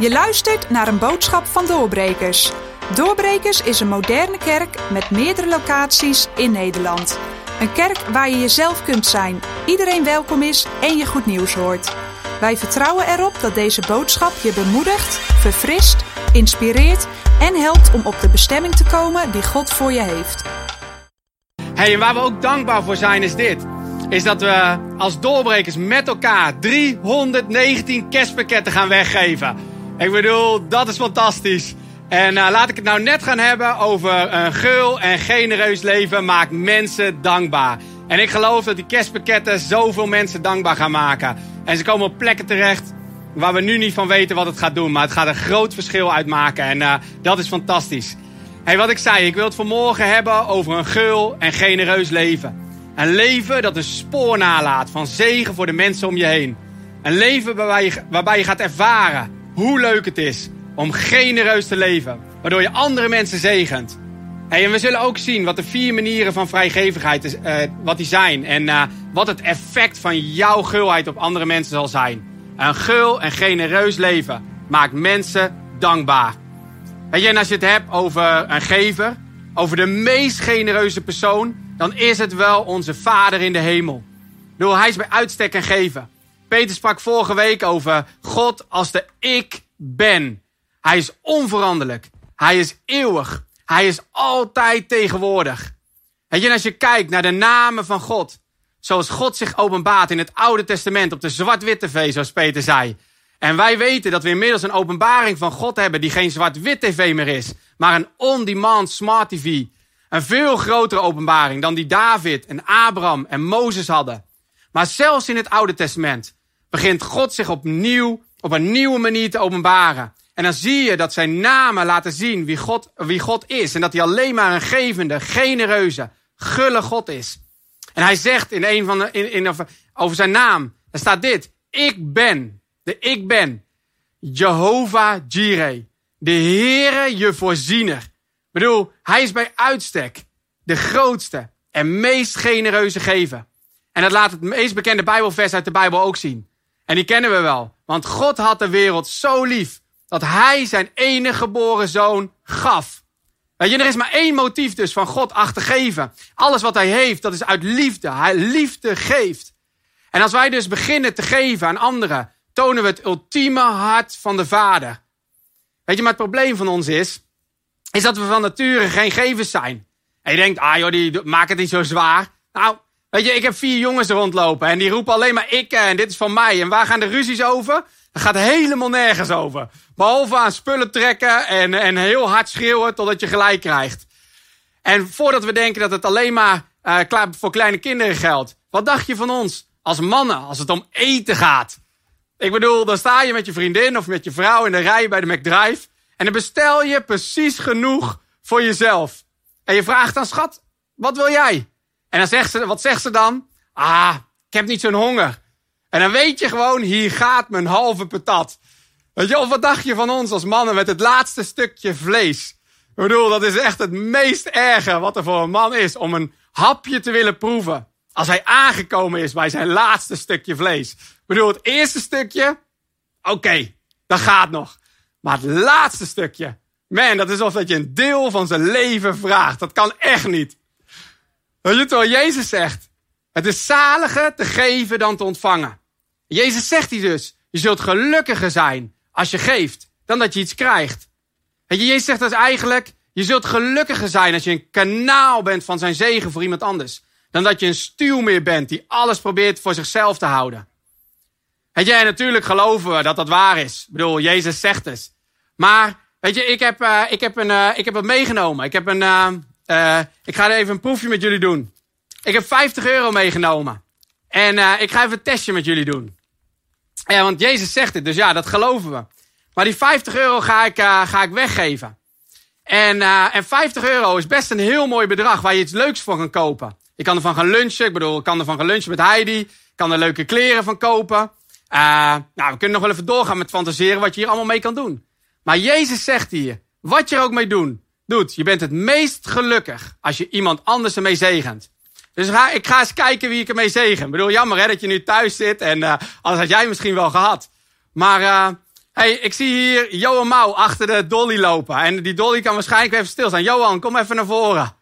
Je luistert naar een boodschap van Doorbrekers. Doorbrekers is een moderne kerk met meerdere locaties in Nederland. Een kerk waar je jezelf kunt zijn, iedereen welkom is en je goed nieuws hoort. Wij vertrouwen erop dat deze boodschap je bemoedigt, verfrist, inspireert en helpt om op de bestemming te komen die God voor je heeft. Hey, en waar we ook dankbaar voor zijn is dit. Is dat we als doorbrekers met elkaar 319 kerstpakketten gaan weggeven. Ik bedoel, dat is fantastisch. En uh, laat ik het nou net gaan hebben over een gul en genereus leven maakt mensen dankbaar. En ik geloof dat die kerstpakketten zoveel mensen dankbaar gaan maken. En ze komen op plekken terecht waar we nu niet van weten wat het gaat doen. Maar het gaat een groot verschil uitmaken en uh, dat is fantastisch. Hey, wat ik zei, ik wil het vanmorgen hebben over een gul en genereus leven. Een leven dat een spoor nalaat van zegen voor de mensen om je heen. Een leven waarbij je, waarbij je gaat ervaren hoe leuk het is om genereus te leven. Waardoor je andere mensen zegent. En we zullen ook zien wat de vier manieren van vrijgevigheid is, uh, wat die zijn. En uh, wat het effect van jouw gulheid op andere mensen zal zijn. Een gul en genereus leven maakt mensen dankbaar. En als je het hebt over een gever, over de meest genereuze persoon, dan is het wel onze Vader in de hemel. Bedoel, hij is bij uitstek een gever. Peter sprak vorige week over God als de ik ben. Hij is onveranderlijk. Hij is eeuwig. Hij is altijd tegenwoordig. En als je kijkt naar de namen van God, zoals God zich openbaart in het Oude Testament op de zwart-wit tv, zoals Peter zei. En wij weten dat we inmiddels een openbaring van God hebben die geen zwart-wit tv meer is, maar een on-demand smart tv. Een veel grotere openbaring dan die David en Abraham en Mozes hadden. Maar zelfs in het Oude Testament begint God zich opnieuw op een nieuwe manier te openbaren. En dan zie je dat zijn namen laten zien wie God, wie God is. En dat hij alleen maar een gevende, genereuze, gulle God is. En hij zegt in een van de, in, in, over zijn naam, er staat dit. Ik ben, de ik ben, Jehovah Jireh. De Heere je voorziener. Ik bedoel, hij is bij uitstek de grootste en meest genereuze gever. En dat laat het meest bekende Bijbelvers uit de Bijbel ook zien. En die kennen we wel. Want God had de wereld zo lief dat hij zijn enige geboren zoon gaf. Weet je, er is maar één motief dus van God achter geven. Alles wat hij heeft, dat is uit liefde. Hij liefde geeft. En als wij dus beginnen te geven aan anderen, tonen we het ultieme hart van de Vader. Weet je, maar het probleem van ons is, is dat we van nature geen gevers zijn. En je denkt, ah joh, die maak het niet zo zwaar. Nou, weet je, ik heb vier jongens rondlopen en die roepen alleen maar ik en dit is van mij. En waar gaan de ruzies over? Dat gaat helemaal nergens over. Behalve aan spullen trekken en, en heel hard schreeuwen totdat je gelijk krijgt. En voordat we denken dat het alleen maar uh, voor kleine kinderen geldt. Wat dacht je van ons als mannen als het om eten gaat? Ik bedoel, dan sta je met je vriendin of met je vrouw in de rij bij de McDrive. En dan bestel je precies genoeg voor jezelf. En je vraagt dan, schat, wat wil jij? En dan zegt ze, wat zegt ze dan? Ah, ik heb niet zo'n honger. En dan weet je gewoon, hier gaat mijn halve patat. Weet je, of wat dacht je van ons als mannen met het laatste stukje vlees? Ik bedoel, dat is echt het meest erge wat er voor een man is. Om een hapje te willen proeven. Als hij aangekomen is bij zijn laatste stukje vlees. Ik bedoel, het eerste stukje, oké, dat gaat nog. Maar het laatste stukje, man, dat is alsof dat je een deel van zijn leven vraagt. Dat kan echt niet. Weet je, Jezus zegt, het is zaliger te geven dan te ontvangen. Jezus zegt hij dus, je zult gelukkiger zijn als je geeft, dan dat je iets krijgt. En Jezus zegt dus eigenlijk, je zult gelukkiger zijn als je een kanaal bent van zijn zegen voor iemand anders. Dan dat je een stuw meer bent die alles probeert voor zichzelf te houden. Weet je, natuurlijk geloven we dat dat waar is. Ik bedoel, Jezus zegt het. Maar, weet je, ik heb, uh, ik heb, een, uh, ik heb het meegenomen. Ik, heb een, uh, ik ga even een proefje met jullie doen. Ik heb 50 euro meegenomen. En ik ga even een testje met jullie doen. Ja, want Jezus zegt het, dus ja, dat geloven we. Maar die 50 euro ga ik, uh, ga ik weggeven. En, uh, en 50 euro is best een heel mooi bedrag waar je iets leuks voor kan kopen. Je kan ervan gaan lunchen. Ik bedoel, ik kan ervan gaan lunchen met Heidi. Ik kan er leuke kleren van kopen. Uh, nou, we kunnen nog wel even doorgaan met fantaseren wat je hier allemaal mee kan doen. Maar Jezus zegt hier, wat je er ook mee doen, doet, je bent het meest gelukkig als je iemand anders ermee zegent. Dus ik ga eens kijken wie ik ermee zegen. Ik bedoel, jammer hè, dat je nu thuis zit en uh, anders had jij misschien wel gehad. Maar uh, hey, ik zie hier Johan Mouw achter de dolly lopen. En die dolly kan waarschijnlijk even stilstaan. Johan, kom even naar voren.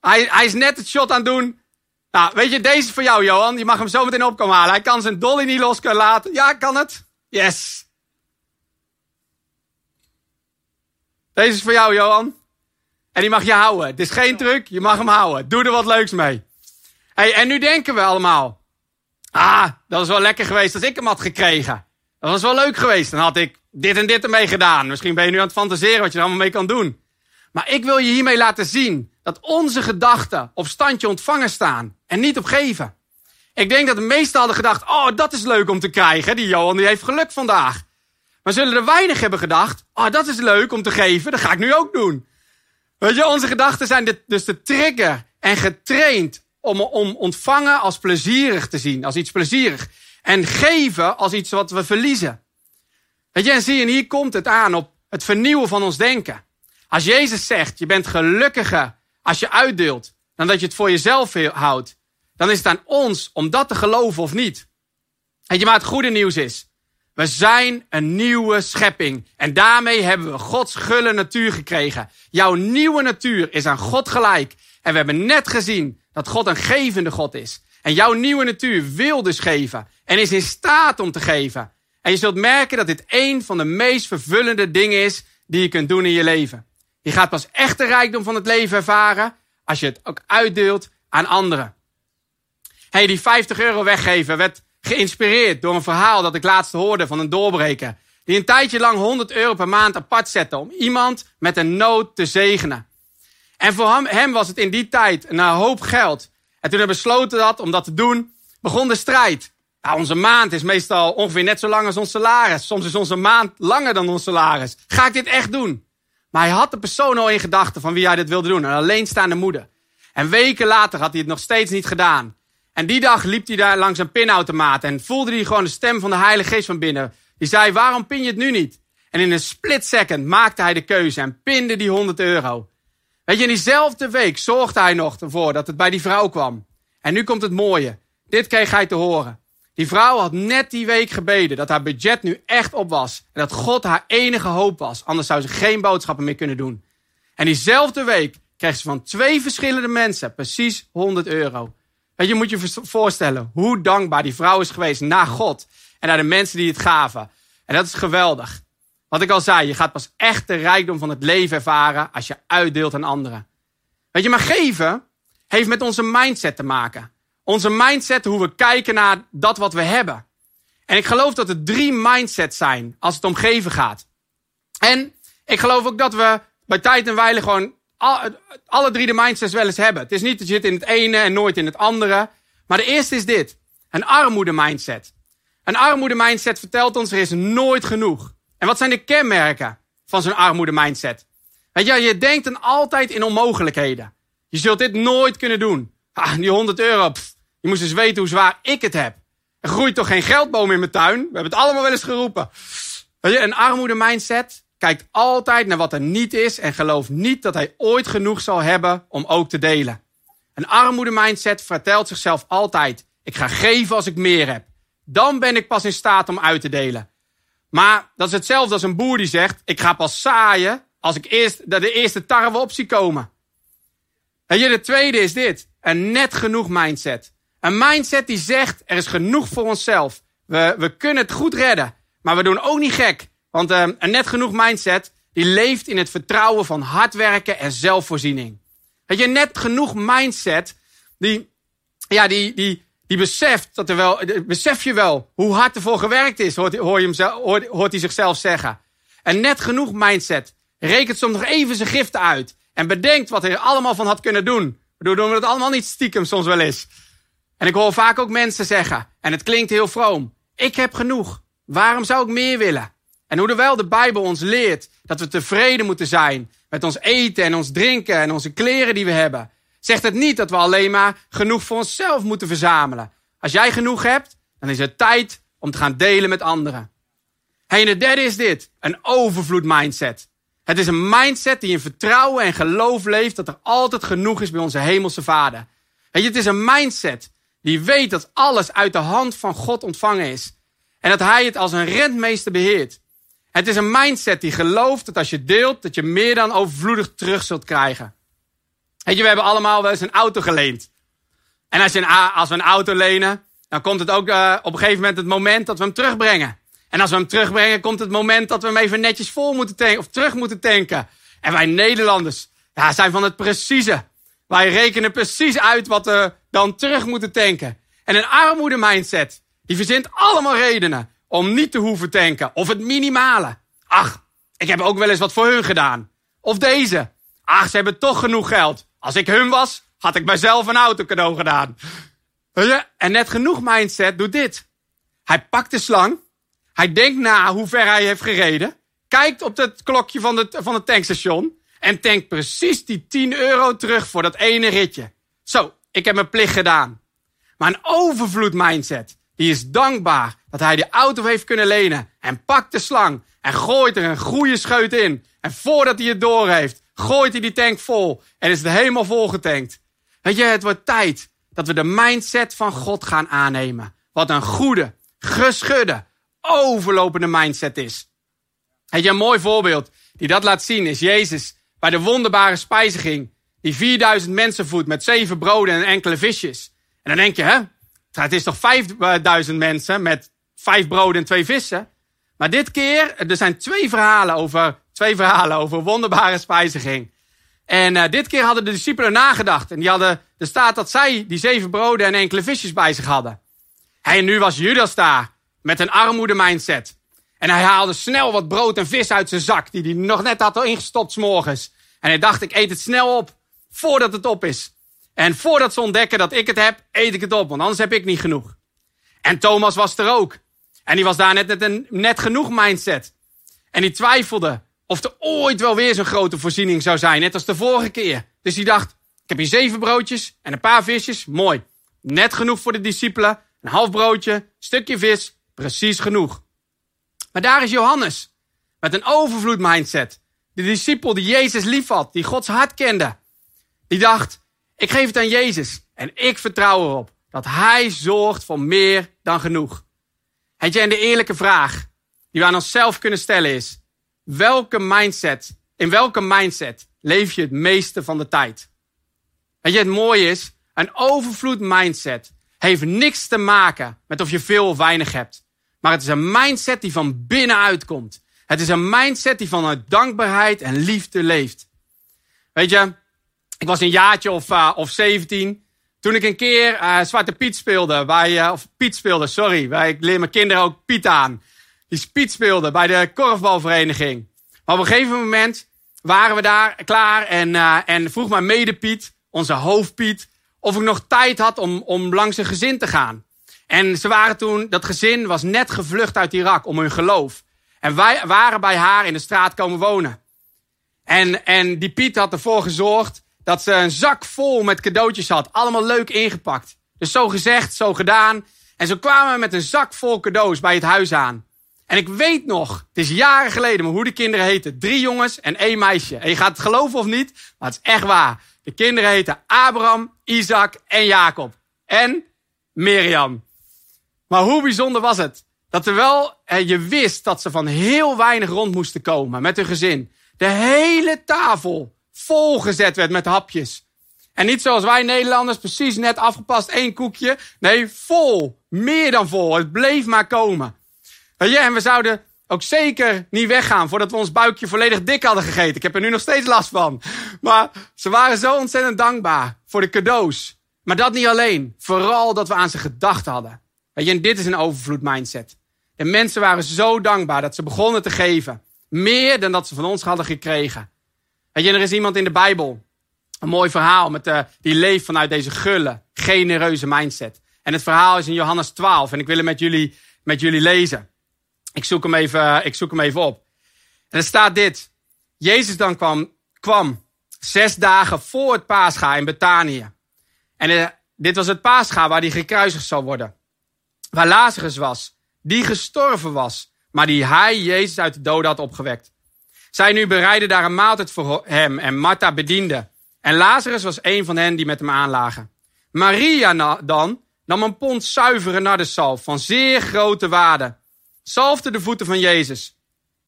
Hij, hij is net het shot aan het doen. Nou, weet je, deze is voor jou, Johan. Je mag hem zo meteen opkomen halen. Hij kan zijn dolly niet los kunnen laten. Ja, kan het? Yes. Deze is voor jou, Johan. En die mag je houden. Het is geen truc, je mag hem houden. Doe er wat leuks mee. Hey, en nu denken we allemaal. Ah, dat was wel lekker geweest als ik hem had gekregen. Dat was wel leuk geweest. Dan had ik dit en dit ermee gedaan. Misschien ben je nu aan het fantaseren wat je er allemaal mee kan doen. Maar ik wil je hiermee laten zien dat onze gedachten op standje ontvangen staan en niet op geven. Ik denk dat de meesten hadden gedacht, oh, dat is leuk om te krijgen. Die Johan die heeft geluk vandaag. Maar zullen er weinig hebben gedacht, oh, dat is leuk om te geven. Dat ga ik nu ook doen. Weet je, onze gedachten zijn dus de trigger en getraind om, om ontvangen als plezierig te zien, als iets plezierig. En geven als iets wat we verliezen. Weet je, en zie je, hier komt het aan op het vernieuwen van ons denken. Als Jezus zegt, je bent gelukkiger als je uitdeelt, dan dat je het voor jezelf houdt, dan is het aan ons om dat te geloven of niet. Weet je, maar het goede nieuws is, we zijn een nieuwe schepping. En daarmee hebben we Gods gulle natuur gekregen. Jouw nieuwe natuur is aan God gelijk. En we hebben net gezien dat God een gevende God is. En jouw nieuwe natuur wil dus geven. En is in staat om te geven. En je zult merken dat dit een van de meest vervullende dingen is die je kunt doen in je leven. Je gaat pas echt de rijkdom van het leven ervaren als je het ook uitdeelt aan anderen. Hey, die 50 euro weggeven werd geïnspireerd door een verhaal dat ik laatst hoorde van een doorbreker. Die een tijdje lang 100 euro per maand apart zette om iemand met een nood te zegenen. En voor hem, was het in die tijd een hoop geld. En toen hij besloten dat om dat te doen, begon de strijd. Nou, onze maand is meestal ongeveer net zo lang als ons salaris. Soms is onze maand langer dan ons salaris. Ga ik dit echt doen? Maar hij had de persoon al in gedachten van wie hij dit wilde doen. Een alleenstaande moeder. En weken later had hij het nog steeds niet gedaan. En die dag liep hij daar langs een pinautomaat en voelde hij gewoon de stem van de Heilige Geest van binnen. Die zei, waarom pin je het nu niet? En in een split second maakte hij de keuze en pinde die 100 euro. Weet je, in diezelfde week zorgde hij nog ervoor dat het bij die vrouw kwam. En nu komt het mooie. Dit kreeg hij te horen. Die vrouw had net die week gebeden dat haar budget nu echt op was. En dat God haar enige hoop was. Anders zou ze geen boodschappen meer kunnen doen. En diezelfde week kreeg ze van twee verschillende mensen precies 100 euro. Weet je, moet je voorstellen hoe dankbaar die vrouw is geweest naar God. En naar de mensen die het gaven. En dat is geweldig. Wat ik al zei, je gaat pas echt de rijkdom van het leven ervaren als je uitdeelt aan anderen. Weet je, maar geven heeft met onze mindset te maken. Onze mindset, hoe we kijken naar dat wat we hebben. En ik geloof dat er drie mindsets zijn als het om geven gaat. En ik geloof ook dat we bij tijd en wijle gewoon alle drie de mindsets wel eens hebben. Het is niet dat je zit in het ene en nooit in het andere. Maar de eerste is dit. Een armoede mindset. Een armoede mindset vertelt ons er is nooit genoeg. En wat zijn de kenmerken van zo'n armoede mindset? Weet je, je denkt dan altijd in onmogelijkheden. Je zult dit nooit kunnen doen. Ah, die 100 euro, je moest eens weten hoe zwaar ik het heb. Er groeit toch geen geldboom in mijn tuin? We hebben het allemaal wel eens geroepen. Weet je, een armoede mindset kijkt altijd naar wat er niet is en gelooft niet dat hij ooit genoeg zal hebben om ook te delen. Een armoede mindset vertelt zichzelf altijd: ik ga geven als ik meer heb. Dan ben ik pas in staat om uit te delen. Maar dat is hetzelfde als een boer die zegt: ik ga pas zaaien als ik eerst de eerste tarwe op zie komen. En je, de tweede is dit: een net genoeg mindset. Een mindset die zegt: er is genoeg voor onszelf. We, we kunnen het goed redden, maar we doen ook niet gek. Want uh, een net genoeg mindset, die leeft in het vertrouwen van hard werken en zelfvoorziening. Weet je, net genoeg mindset, die, ja, die, die, die beseft dat er wel, besef je wel hoe hard ervoor gewerkt is, hoort, hoor je hem hoort hij zichzelf zeggen. Een net genoeg mindset rekent soms nog even zijn giften uit en bedenkt wat hij er allemaal van had kunnen doen. Waardoor doen we dat allemaal niet stiekem soms wel eens. En ik hoor vaak ook mensen zeggen, en het klinkt heel vroom, ik heb genoeg. Waarom zou ik meer willen? En hoewel de Bijbel ons leert dat we tevreden moeten zijn met ons eten en ons drinken en onze kleren die we hebben, zegt het niet dat we alleen maar genoeg voor onszelf moeten verzamelen. Als jij genoeg hebt, dan is het tijd om te gaan delen met anderen. En de derde is dit, een overvloed mindset. Het is een mindset die in vertrouwen en geloof leeft dat er altijd genoeg is bij onze hemelse vader. Weet je, het is een mindset die weet dat alles uit de hand van God ontvangen is. En dat hij het als een rentmeester beheert. Het is een mindset die gelooft dat als je deelt, dat je meer dan overvloedig terug zult krijgen. Weet je, we hebben allemaal wel eens een auto geleend. En als, je een, als we een auto lenen, dan komt het ook uh, op een gegeven moment het moment dat we hem terugbrengen. En als we hem terugbrengen, komt het moment dat we hem even netjes vol moeten tanken of terug moeten tanken. En wij Nederlanders ja, zijn van het precieze. Wij rekenen precies uit wat we dan terug moeten tanken. En een armoede mindset, die verzint allemaal redenen om niet te hoeven tanken. Of het minimale. Ach, ik heb ook wel eens wat voor hun gedaan. Of deze. Ach, ze hebben toch genoeg geld. Als ik hun was, had ik mijzelf een auto cadeau gedaan. En net genoeg mindset doet dit. Hij pakt de slang. Hij denkt na hoe ver hij heeft gereden. Kijkt op het klokje van, de, van het tankstation. En tankt precies die 10 euro terug voor dat ene ritje. Zo, ik heb mijn plicht gedaan. Maar een overvloed mindset. Die is dankbaar dat hij de auto heeft kunnen lenen. En pakt de slang. En gooit er een goede scheut in. En voordat hij het door heeft, gooit hij die tank vol. En is het helemaal volgetankt. Weet je, het wordt tijd dat we de mindset van God gaan aannemen. Wat een goede, geschudde, overlopende mindset is. Weet je, een mooi voorbeeld die dat laat zien is Jezus bij de wonderbare spijziging. Die 4000 mensen voedt met zeven broden en enkele visjes. En dan denk je, hè, het is toch 5000 mensen met vijf broden en twee vissen. Maar dit keer, er zijn twee verhalen over, twee verhalen over wonderbare spijziging. En uh, dit keer hadden de discipelen nagedacht. En die hadden, er staat dat zij die zeven broden en enkele visjes bij zich hadden. En nu was Judas daar met een armoede mindset. En hij haalde snel wat brood en vis uit zijn zak, die hij nog net had ingestopt s'morgens. En hij dacht, ik eet het snel op, voordat het op is. En voordat ze ontdekken dat ik het heb, eet ik het op, want anders heb ik niet genoeg. En Thomas was er ook. En die was daar net met een net genoeg mindset. En die twijfelde of er ooit wel weer zo'n grote voorziening zou zijn, net als de vorige keer. Dus hij dacht, ik heb hier zeven broodjes en een paar visjes, mooi. Net genoeg voor de discipelen, een half broodje, stukje vis, precies genoeg. Maar daar is Johannes, met een overvloed mindset. De discipel die Jezus lief had, die Gods hart kende. Die dacht, ik geef het aan Jezus en ik vertrouw erop dat Hij zorgt voor meer dan genoeg. Het je, en de eerlijke vraag die we aan onszelf kunnen stellen is, welke mindset, in welke mindset leef je het meeste van de tijd? Weet je, het mooie is, een overvloed mindset heeft niks te maken met of je veel of weinig hebt. Maar het is een mindset die van binnenuit komt. Het is een mindset die vanuit dankbaarheid en liefde leeft. Weet je, ik was een jaartje of, uh, of 17. Toen ik een keer uh, Zwarte Piet speelde, bij, uh, of Piet speelde, sorry. Bij, ik leer mijn kinderen ook Piet aan. Die Piet speelde bij de korfbalvereniging. Maar op een gegeven moment waren we daar klaar en, en vroeg mijn mede Piet, onze hoofdpiet, of ik nog tijd had om, om langs een gezin te gaan. En ze waren toen, dat gezin was net gevlucht uit Irak om hun geloof. En wij waren bij haar in de straat komen wonen. En, en die Piet had ervoor gezorgd dat ze een zak vol met cadeautjes had. Allemaal leuk ingepakt. Dus zo gezegd, zo gedaan. En zo kwamen we met een zak vol cadeaus bij het huis aan. En ik weet nog, het is jaren geleden, maar hoe de kinderen heten. Drie jongens en één meisje. En je gaat het geloven of niet, maar het is echt waar. De kinderen heten Abraham, Isaac en Jacob. En Mirjam. Maar hoe bijzonder was het? Dat terwijl je wist dat ze van heel weinig rond moesten komen met hun gezin. De hele tafel volgezet werd met hapjes. En niet zoals wij Nederlanders, precies net afgepast één koekje. Nee, vol. Meer dan vol. Het bleef maar komen. Ja, en we zouden ook zeker niet weggaan voordat we ons buikje volledig dik hadden gegeten. Ik heb er nu nog steeds last van. Maar ze waren zo ontzettend dankbaar voor de cadeaus. Maar dat niet alleen. Vooral dat we aan ze gedacht hadden. Weet je, en dit is een overvloed mindset. De mensen waren zo dankbaar dat ze begonnen te geven. Meer dan dat ze van ons hadden gekregen. Weet je, er is iemand in de Bijbel. Een mooi verhaal met eh, die leeft vanuit deze gulle, genereuze mindset. En het verhaal is in Johannes 12. En ik wil hem met jullie, met jullie lezen. Ik zoek, hem even, ik zoek hem even op. En er staat dit. Jezus dan kwam, kwam zes dagen voor het paascha in Betanië. En uh, dit was het paascha waar hij gekruisigd zou worden. Waar Lazarus was. Die gestorven was. Maar die hij, Jezus, uit de doden had opgewekt. Zij nu bereidden daar een maaltijd voor hem en Martha bediende. En Lazarus was een van hen die met hem aanlagen. Maria dan nam een pond zuivere nardenzalf van zeer grote waarde. zalfde de voeten van Jezus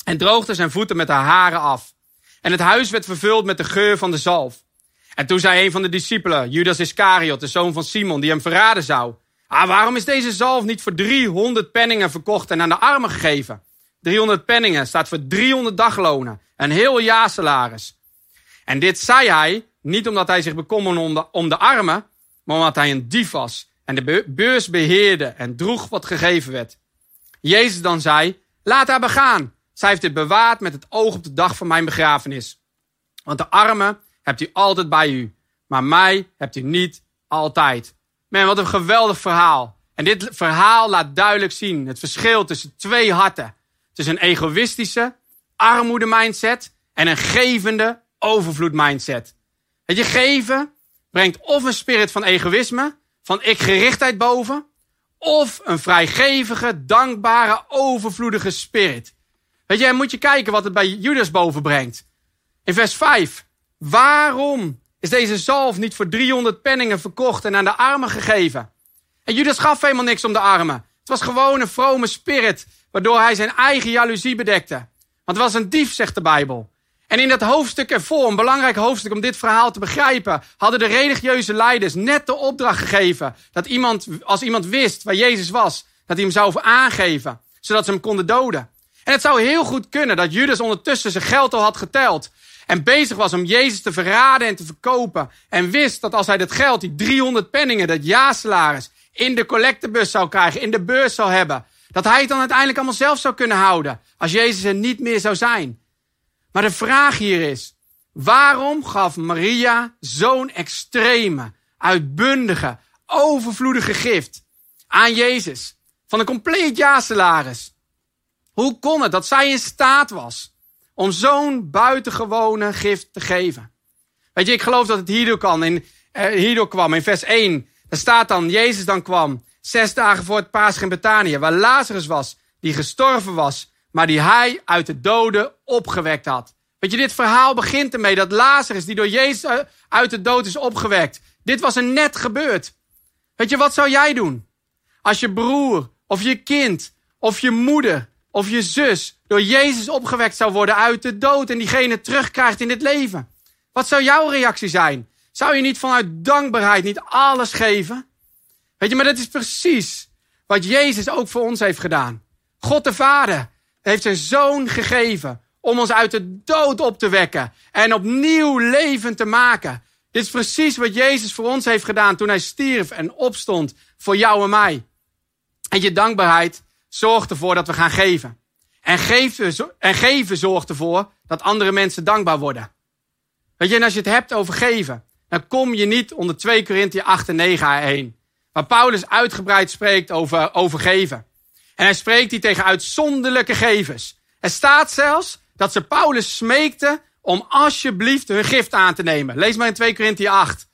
en droogde zijn voeten met haar haren af. En het huis werd vervuld met de geur van de zalf. En toen zei een van de discipelen, Judas Iscariot, de zoon van Simon, die hem verraden zou. Ah, waarom is deze zalf niet voor 300 penningen verkocht en aan de armen gegeven? 300 penningen staat voor 300 daglonen. Een heel jaar salaris. En dit zei hij niet omdat hij zich bekommerde om de, om de armen, maar omdat hij een dief was en de beurs beheerde en droeg wat gegeven werd. Jezus dan zei, laat haar begaan. Zij heeft dit bewaard met het oog op de dag van mijn begrafenis. Want de armen hebt u altijd bij u, maar mij hebt u niet altijd. Man, wat een geweldig verhaal. En dit verhaal laat duidelijk zien het verschil tussen twee harten. Tussen een egoïstische, armoede mindset en een gevende, overvloed mindset. Het je, geven brengt of een spirit van egoïsme, van ik-gerichtheid boven, of een vrijgevige, dankbare, overvloedige spirit. Weet je, moet je kijken wat het bij Judas boven brengt. In vers 5. Waarom is deze zalf niet voor 300 penningen verkocht en aan de armen gegeven? En Judas gaf helemaal niks om de armen. Het was gewoon een vrome spirit, waardoor hij zijn eigen jaloezie bedekte. Want het was een dief, zegt de Bijbel. En in dat hoofdstuk ervoor, een belangrijk hoofdstuk om dit verhaal te begrijpen, hadden de religieuze leiders net de opdracht gegeven dat iemand, als iemand wist waar Jezus was, dat hij hem zou aangeven, zodat ze hem konden doden. En het zou heel goed kunnen dat Judas ondertussen zijn geld al had geteld en bezig was om Jezus te verraden en te verkopen. En wist dat als hij dat geld, die 300 penningen, dat jaarsalaris, in de collectebus zou krijgen, in de beurs zou hebben. Dat hij het dan uiteindelijk allemaal zelf zou kunnen houden. Als Jezus er niet meer zou zijn. Maar de vraag hier is, waarom gaf Maria zo'n extreme, uitbundige, overvloedige gift aan Jezus? Van een compleet jaarsalaris. Hoe kon het dat zij in staat was om zo'n buitengewone gift te geven? Weet je, ik geloof dat het hierdoor, kan, in, eh, hierdoor kwam. In vers 1, daar staat dan, Jezus dan kwam, zes dagen voor het paas in Betanië, waar Lazarus was, die gestorven was, maar die hij uit de doden opgewekt had. Weet je, dit verhaal begint ermee dat Lazarus, die door Jezus uit de dood is opgewekt, dit was er net gebeurd. Weet je, wat zou jij doen? Als je broer, of je kind, of je moeder, of je zus door Jezus opgewekt zou worden uit de dood en diegene terugkrijgt in dit leven. Wat zou jouw reactie zijn? Zou je niet vanuit dankbaarheid niet alles geven? Weet je, maar dat is precies wat Jezus ook voor ons heeft gedaan. God de Vader heeft zijn zoon gegeven om ons uit de dood op te wekken en opnieuw levend te maken. Dit is precies wat Jezus voor ons heeft gedaan toen hij stierf en opstond voor jou en mij. En je dankbaarheid zorgt ervoor dat we gaan geven. En geven, en zorgt ervoor dat andere mensen dankbaar worden. Weet je, en als je het hebt over geven, dan kom je niet onder 2 Korinthe 8 en 9 heen. Waar Paulus uitgebreid spreekt over, over geven. En hij spreekt die tegen uitzonderlijke gevers. Er staat zelfs dat ze Paulus smeekten om alsjeblieft hun gift aan te nemen. Lees maar in 2 Korinthe 8.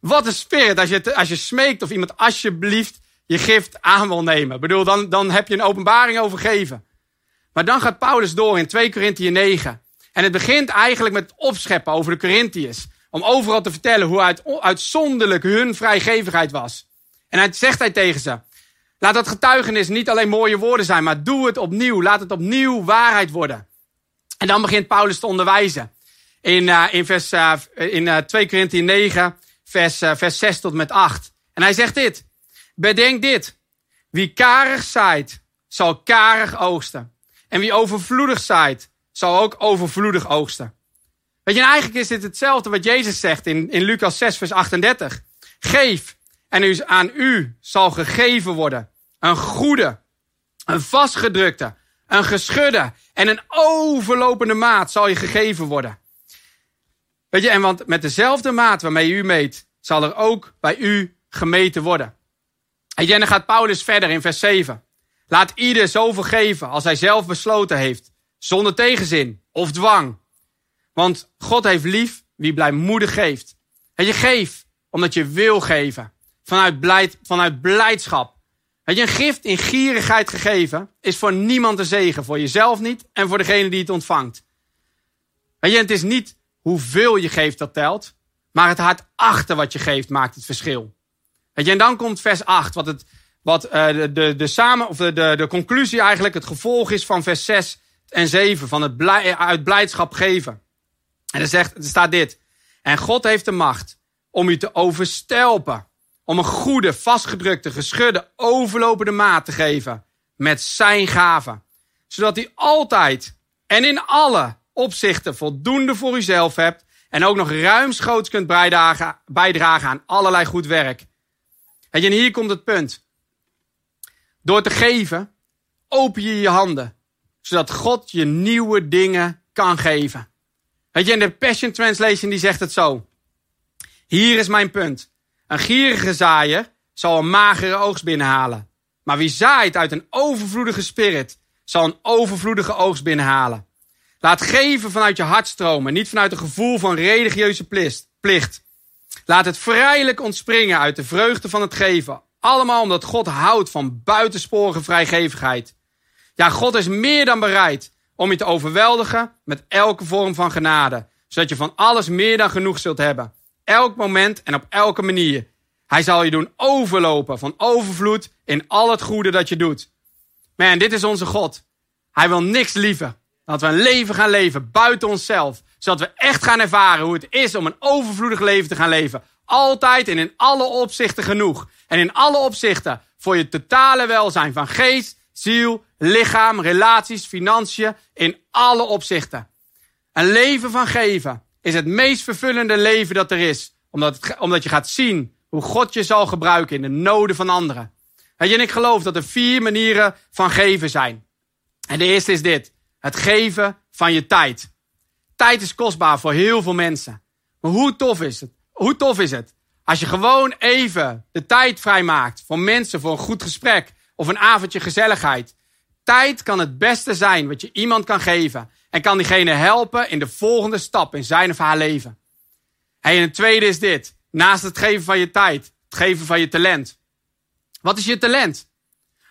Wat een spirit als je, als je smeekt of iemand alsjeblieft je gift aan wil nemen. Bedoel, dan, dan heb je een openbaring over geven. Maar dan gaat Paulus door in 2 Korinthe 9. En het begint eigenlijk met het opscheppen over de Corinthiërs. Om overal te vertellen hoe uit, uitzonderlijk hun vrijgevigheid was. En hij zegt hij tegen ze. Laat dat getuigenis niet alleen mooie woorden zijn, maar doe het opnieuw. Laat het opnieuw waarheid worden. En dan begint Paulus te onderwijzen. In, uh, in, vers, uh, in uh, 2 Korinthe 9, vers, vers 6 tot met 8. En hij zegt dit. Bedenk dit. Wie karig zaait, zal karig oogsten. En wie overvloedig zaait, zal ook overvloedig oogsten. Weet je, eigenlijk is dit hetzelfde wat Jezus zegt in, in Lucas 6, vers 38. Geef en u, aan u zal gegeven worden. Een goede, een vastgedrukte, een geschudde en een overlopende maat zal je gegeven worden. Weet je, en want met dezelfde maat waarmee u meet, zal er ook bij u gemeten worden. En dan gaat Paulus verder in vers 7. Laat ieder zoveel geven als hij zelf besloten heeft, zonder tegenzin of dwang. Want God heeft lief wie blijmoedig geeft. En je geeft omdat je wil geven. Vanuit, blijd, vanuit blijdschap. Weet je, een gift in gierigheid gegeven is voor niemand een zegen. Voor jezelf niet en voor degene die het ontvangt. Weet je, het is niet hoeveel je geeft dat telt. Maar het hart achter wat je geeft maakt het verschil. Weet je, en dan komt vers 8, wat het, wat uh, de, de, de, samen, of de, de, de conclusie eigenlijk, het gevolg is van vers 6 en 7, van het blij, uit blijdschap geven. En er, zegt, er staat dit. En God heeft de macht om u te overstelpen. Om een goede, vastgedrukte, geschudde, overlopende maat te geven. Met zijn gaven. Zodat u altijd en in alle opzichten voldoende voor uzelf hebt. En ook nog ruimschoots kunt bijdragen, bijdragen aan allerlei goed werk. En hier komt het punt. Door te geven, open je je handen. Zodat God je nieuwe dingen kan geven. Weet je, in de Passion Translation die zegt het zo. Hier is mijn punt. Een gierige zaaier zal een magere oogst binnenhalen. Maar wie zaait uit een overvloedige spirit, zal een overvloedige oogst binnenhalen. Laat geven vanuit je hart stromen, niet vanuit een gevoel van religieuze plicht. Laat het vrijelijk ontspringen uit de vreugde van het geven. Allemaal omdat God houdt van buitensporige vrijgevigheid. Ja, God is meer dan bereid om je te overweldigen met elke vorm van genade. Zodat je van alles meer dan genoeg zult hebben. Elk moment en op elke manier. Hij zal je doen overlopen van overvloed in al het goede dat je doet. Man, dit is onze God. Hij wil niks liever dat we een leven gaan leven buiten onszelf. Zodat we echt gaan ervaren hoe het is om een overvloedig leven te gaan leven. Altijd en in alle opzichten genoeg. En in alle opzichten voor je totale welzijn van geest, ziel, lichaam, relaties, financiën. In alle opzichten. Een leven van geven is het meest vervullende leven dat er is. Omdat, het, omdat je gaat zien hoe God je zal gebruiken in de noden van anderen. Weet je, en ik geloof dat er vier manieren van geven zijn. En de eerste is dit. Het geven van je tijd. Tijd is kostbaar voor heel veel mensen. Maar hoe tof is het? Hoe tof is het? Als je gewoon even de tijd vrijmaakt voor mensen, voor een goed gesprek of een avondje gezelligheid. Tijd kan het beste zijn wat je iemand kan geven. En kan diegene helpen in de volgende stap in zijn of haar leven. En het tweede is dit. Naast het geven van je tijd, het geven van je talent. Wat is je talent?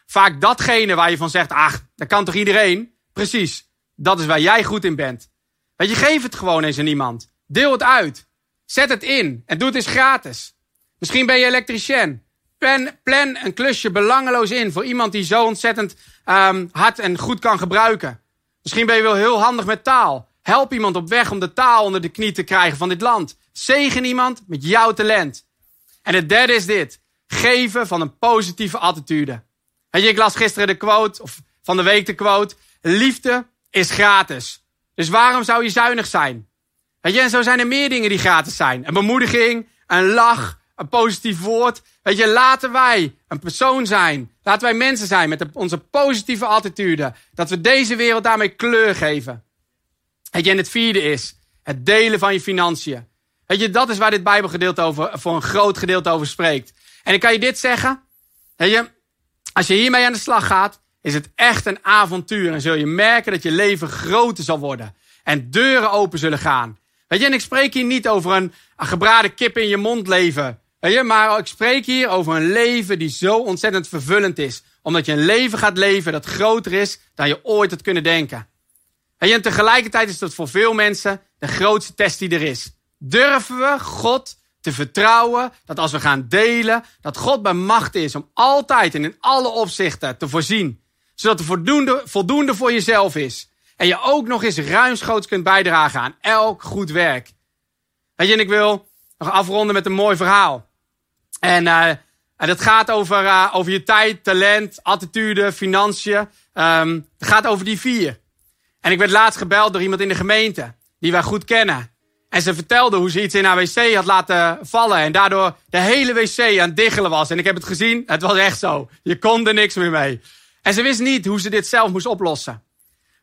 Vaak datgene waar je van zegt, ach, dat kan toch iedereen? Precies, dat is waar jij goed in bent. Weet je, geef het gewoon eens aan iemand. Deel het uit. Zet het in en doe het eens gratis. Misschien ben je elektricien. Plan, plan een klusje belangeloos in voor iemand die zo ontzettend um, hard en goed kan gebruiken. Misschien ben je wel heel handig met taal. Help iemand op weg om de taal onder de knie te krijgen van dit land. Zegen iemand met jouw talent. En het derde is dit. Geven van een positieve attitude. Ik las gisteren de quote, of van de week de quote. Liefde is gratis. Dus waarom zou je zuinig zijn? En zo zijn er meer dingen die gratis zijn. Een bemoediging, een lach, een positief woord. Weet je, laten wij een persoon zijn. Laten wij mensen zijn met onze positieve attitude. Dat we deze wereld daarmee kleur geven. Weet je, en het vierde is het delen van je financiën. Weet je, dat is waar dit Bijbelgedeelte over, voor een groot gedeelte over spreekt. En ik kan je dit zeggen. Weet je, als je hiermee aan de slag gaat, is het echt een avontuur. En zul je merken dat je leven groter zal worden. En deuren open zullen gaan. Weet je, en ik spreek hier niet over een, een gebraden kip in je mond leven. Je, maar ik spreek hier over een leven die zo ontzettend vervullend is. Omdat je een leven gaat leven dat groter is dan je ooit had kunnen denken. Je, en tegelijkertijd is dat voor veel mensen de grootste test die er is. Durven we God te vertrouwen dat als we gaan delen, dat God bij macht is om altijd en in alle opzichten te voorzien. Zodat er voldoende, voldoende voor jezelf is. En je ook nog eens ruimschoots kunt bijdragen aan elk goed werk. Weet je, en ik wil nog afronden met een mooi verhaal. En, uh, en dat gaat over, uh, over je tijd, talent, attitude, financiën. Um, het gaat over die vier. En ik werd laatst gebeld door iemand in de gemeente, die wij goed kennen. En ze vertelde hoe ze iets in haar wc had laten vallen. En daardoor de hele wc aan het diggelen was. En ik heb het gezien, het was echt zo. Je kon er niks meer mee. En ze wist niet hoe ze dit zelf moest oplossen.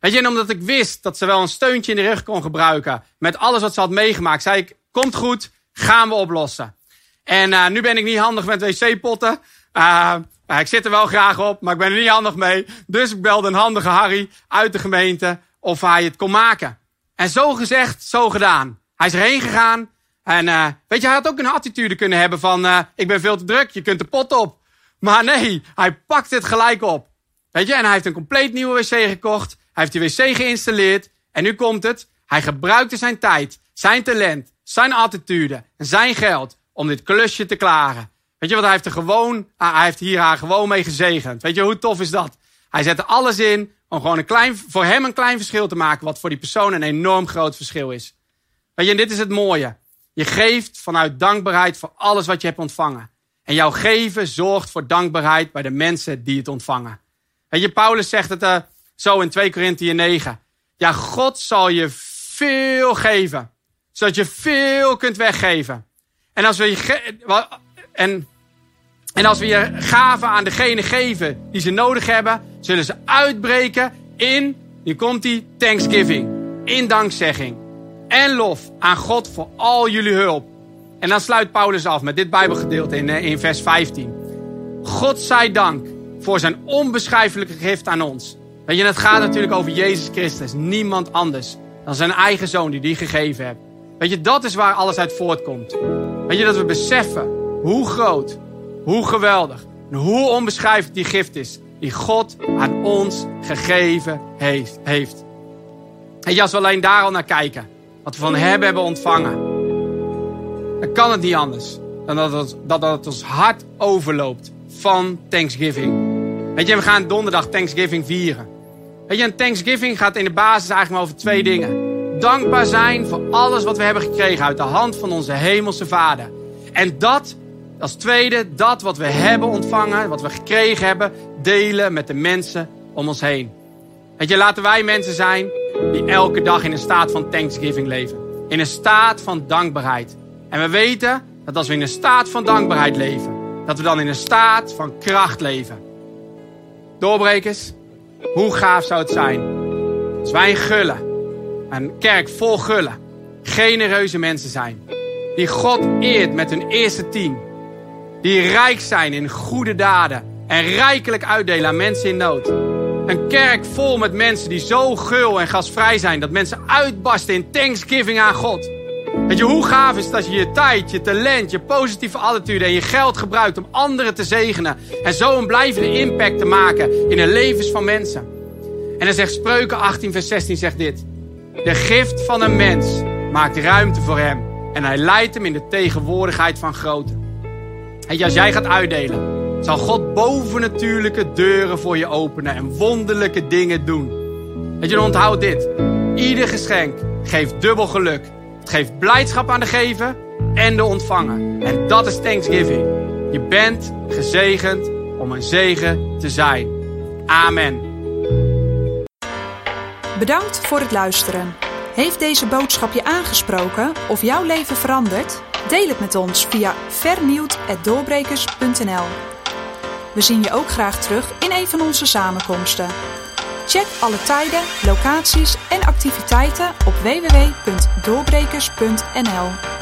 Weet je, en omdat ik wist dat ze wel een steuntje in de rug kon gebruiken. Met alles wat ze had meegemaakt. Zei ik, komt goed, gaan we oplossen. En uh, nu ben ik niet handig met wc-potten. Uh, ik zit er wel graag op, maar ik ben er niet handig mee. Dus ik belde een handige Harry uit de gemeente of hij het kon maken. En zo gezegd, zo gedaan. Hij is erheen gegaan. En uh, weet je, hij had ook een attitude kunnen hebben van... Ik ben veel te druk, je kunt de pot op. Maar nee, hij pakt het gelijk op. Weet je, en hij heeft een compleet nieuwe wc gekocht. Hij heeft die wc geïnstalleerd. En nu komt het. Hij gebruikte zijn tijd, zijn talent, zijn attitude en zijn geld om dit klusje te klaren. Weet je wat, hij heeft, er gewoon, ah, hij heeft hier haar gewoon mee gezegend. Weet je, hoe tof is dat? Hij zette alles in om gewoon een klein, voor hem een klein verschil te maken, wat voor die persoon een enorm groot verschil is. Weet je, en dit is het mooie. Je geeft vanuit dankbaarheid voor alles wat je hebt ontvangen. En jouw geven zorgt voor dankbaarheid bij de mensen die het ontvangen. Weet je, Paulus zegt het uh, zo in 2 Korinthië 9. Ja, God zal je veel geven. Zodat je veel kunt weggeven. En als we je, en, en als we je gaven aan degene geven die ze nodig hebben, zullen ze uitbreken in, hier komt die, thanksgiving. In dankzegging. En lof aan God voor al jullie hulp. En dan sluit Paulus af met dit Bijbelgedeelte in, eh, in vers 15. God zij dank voor zijn onbeschrijfelijke gift aan ons. Weet je, het gaat natuurlijk over Jezus Christus. Niemand anders dan zijn eigen zoon die die gegeven heeft. Weet je, dat is waar alles uit voortkomt. Weet je, dat we beseffen hoe groot, hoe geweldig en hoe onbeschrijfelijk die gift is. Die God aan ons gegeven heeft. heeft. Je, als we alleen daar al naar kijken. Wat we van hebben hebben ontvangen. Dan kan het niet anders. Dan dat het, dat het ons hart overloopt van Thanksgiving. Weet je, we gaan donderdag Thanksgiving vieren. Weet je, een Thanksgiving gaat in de basis eigenlijk over twee dingen. Dankbaar zijn voor alles wat we hebben gekregen uit de hand van onze hemelse Vader. En dat, als tweede, dat wat we hebben ontvangen, wat we gekregen hebben, delen met de mensen om ons heen. Weet je, laten wij mensen zijn die elke dag in een staat van Thanksgiving leven. In een staat van dankbaarheid. En we weten dat als we in een staat van dankbaarheid leven, dat we dan in een staat van kracht leven. Doorbrekers, hoe gaaf zou het zijn als wij gullen, een kerk vol gullen, genereuze mensen zijn. Die God eert met hun eerste tien. Die rijk zijn in goede daden en rijkelijk uitdelen aan mensen in nood. Een kerk vol met mensen die zo gul en gastvrij zijn dat mensen uitbarsten in thanksgiving aan God. Weet je, hoe gaaf is het als je je tijd, je talent, je positieve attitude en je geld gebruikt om anderen te zegenen. En zo een blijvende impact te maken in de levens van mensen. En dan zegt Spreuken 18 vers 16 zegt dit. De gift van een mens maakt ruimte voor hem. En hij leidt hem in de tegenwoordigheid van grote. Je, als jij gaat uitdelen, zal God bovennatuurlijke deuren voor je openen en wonderlijke dingen doen. Weet je, onthoud dit. Ieder geschenk geeft dubbel geluk. Het geeft blijdschap aan de gever en de ontvanger. En dat is Thanksgiving. Je bent gezegend om een zegen te zijn. Amen. Bedankt voor het luisteren. Heeft deze boodschap je aangesproken of jouw leven veranderd? Deel het met ons via vernieuwd.doorbrekers.nl We zien je ook graag terug in een van onze samenkomsten. Check alle tijden, locaties en activiteiten op www.doorbrekers.nl